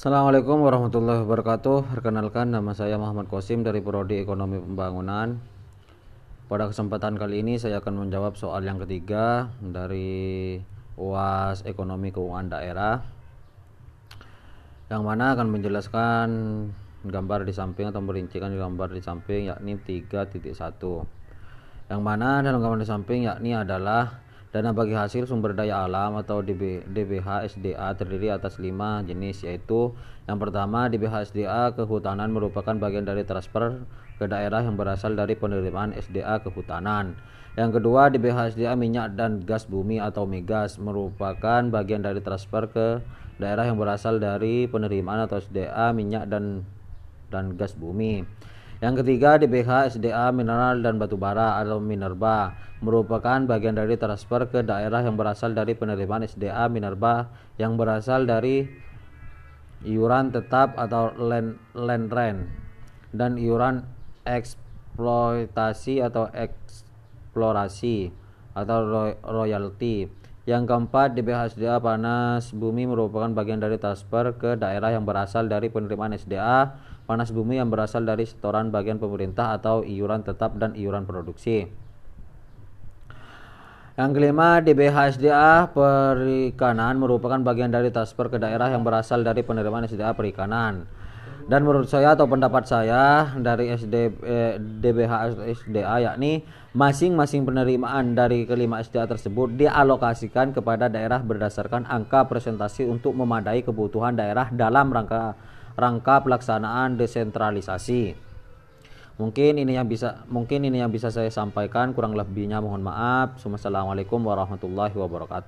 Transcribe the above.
Assalamualaikum warahmatullahi wabarakatuh. Perkenalkan nama saya Muhammad Kosim dari Prodi Ekonomi Pembangunan. Pada kesempatan kali ini saya akan menjawab soal yang ketiga dari UAS Ekonomi Keuangan Daerah. Yang mana akan menjelaskan gambar di samping atau merincikan gambar di samping yakni 3.1. Yang mana dalam gambar di samping yakni adalah Dana bagi hasil sumber daya alam atau DB, DBH SDA terdiri atas lima jenis yaitu yang pertama DBH SDA kehutanan merupakan bagian dari transfer ke daerah yang berasal dari penerimaan SDA kehutanan. Yang kedua DBH SDA minyak dan gas bumi atau migas merupakan bagian dari transfer ke daerah yang berasal dari penerimaan atau SDA minyak dan dan gas bumi. Yang ketiga DBH SDA mineral dan batu bara atau minerba merupakan bagian dari transfer ke daerah yang berasal dari penerimaan SDA minerba yang berasal dari iuran tetap atau land, land rent dan iuran eksploitasi atau eksplorasi atau royalti. Yang keempat, DBH SDA panas bumi merupakan bagian dari transfer ke daerah yang berasal dari penerimaan SDA panas bumi yang berasal dari setoran bagian pemerintah atau iuran tetap dan iuran produksi. Yang kelima, DBHSDA perikanan merupakan bagian dari transfer ke daerah yang berasal dari penerimaan SDA perikanan. Dan menurut saya atau pendapat saya dari SD eh, DBHSDA yakni masing-masing penerimaan dari kelima SDA tersebut dialokasikan kepada daerah berdasarkan angka presentasi untuk memadai kebutuhan daerah dalam rangka rangka pelaksanaan desentralisasi. Mungkin ini yang bisa mungkin ini yang bisa saya sampaikan kurang lebihnya mohon maaf. Wassalamualaikum warahmatullahi wabarakatuh.